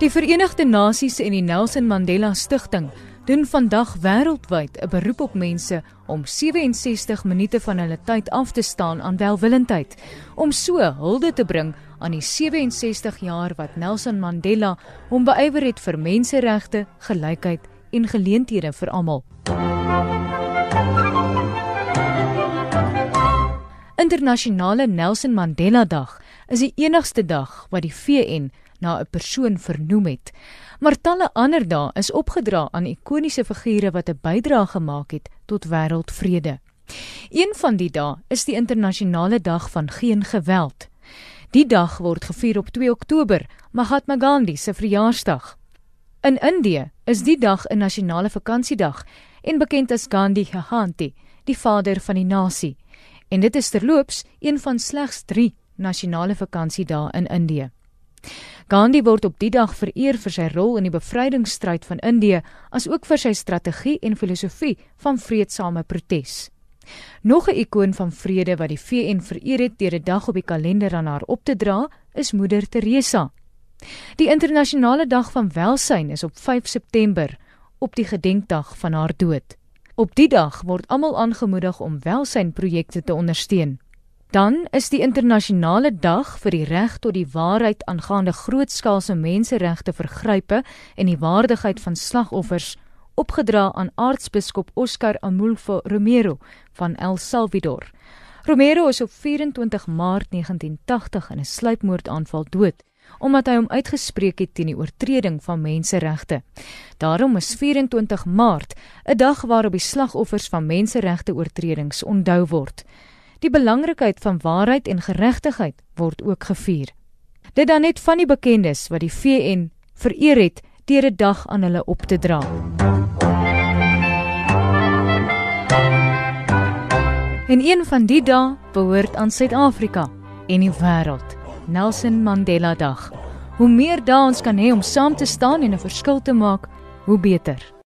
Die Verenigde Nasies en die Nelson Mandela Stichting doen vandag wêreldwyd 'n beroep op mense om 67 minute van hulle tyd af te staan aan welwillendheid om so hulde te bring aan die 67 jaar wat Nelson Mandela hom beywer het vir menseregte, gelykheid en geleenthede vir almal. Internasionale Nelson Mandela Dag is die enigste dag wat die VN na 'n persoon vernoem het. Maar talle ander dae is opgedra aan ikoniese figure wat 'n bydrae gemaak het tot wêreldvrede. Een van die dae is die internasionale dag van geen geweld. Die dag word gevier op 2 Oktober, Mahatma Gandhi se verjaarsdag. In Indië is die dag 'n nasionale vakansiedag en bekend as Gandhi Jayanti, die vader van die nasie. En dit is terloops een van slegs 3 nasionale vakansiedae in Indië. Gandhi word op die dag vereer vir sy rol in die bevrydingsstryd van Indië, asook vir sy strategie en filosofie van vredesame protes. Nog 'n ikoon van vrede wat die VN vereer het deur 'n dag op die kalender aan haar op te dra, is Moeder Teresa. Die internasionale dag van welsyn is op 5 September, op die gedenkdag van haar dood. Op die dag word almal aangemoedig om welsynprojekte te ondersteun. Dan is die internasionale dag vir die reg tot die waarheid aangaande grootskaalse menseregte vergrype en die waardigheid van slagoffers opgedra aan aartsbiskop Oscar Amulfo Romero van El Salvador. Romero is op 24 Maart 1980 in 'n sluipmoordaanval dood omdat hy hom uitgespreek het teen die oortreding van menseregte. Daarom is 24 Maart 'n dag waarop die slagoffers van menseregte oortredings onthou word. Die belangrikheid van waarheid en geregtigheid word ook gevier. Dit dan net van die bekendes wat die VN vereer het deur 'n dag aan hulle op te dra. En een van die dae behoort aan Suid-Afrika en die wêreld. Nelson Mandela Dag. Hoe meer dae ons kan hê om saam te staan en 'n verskil te maak, hoe beter.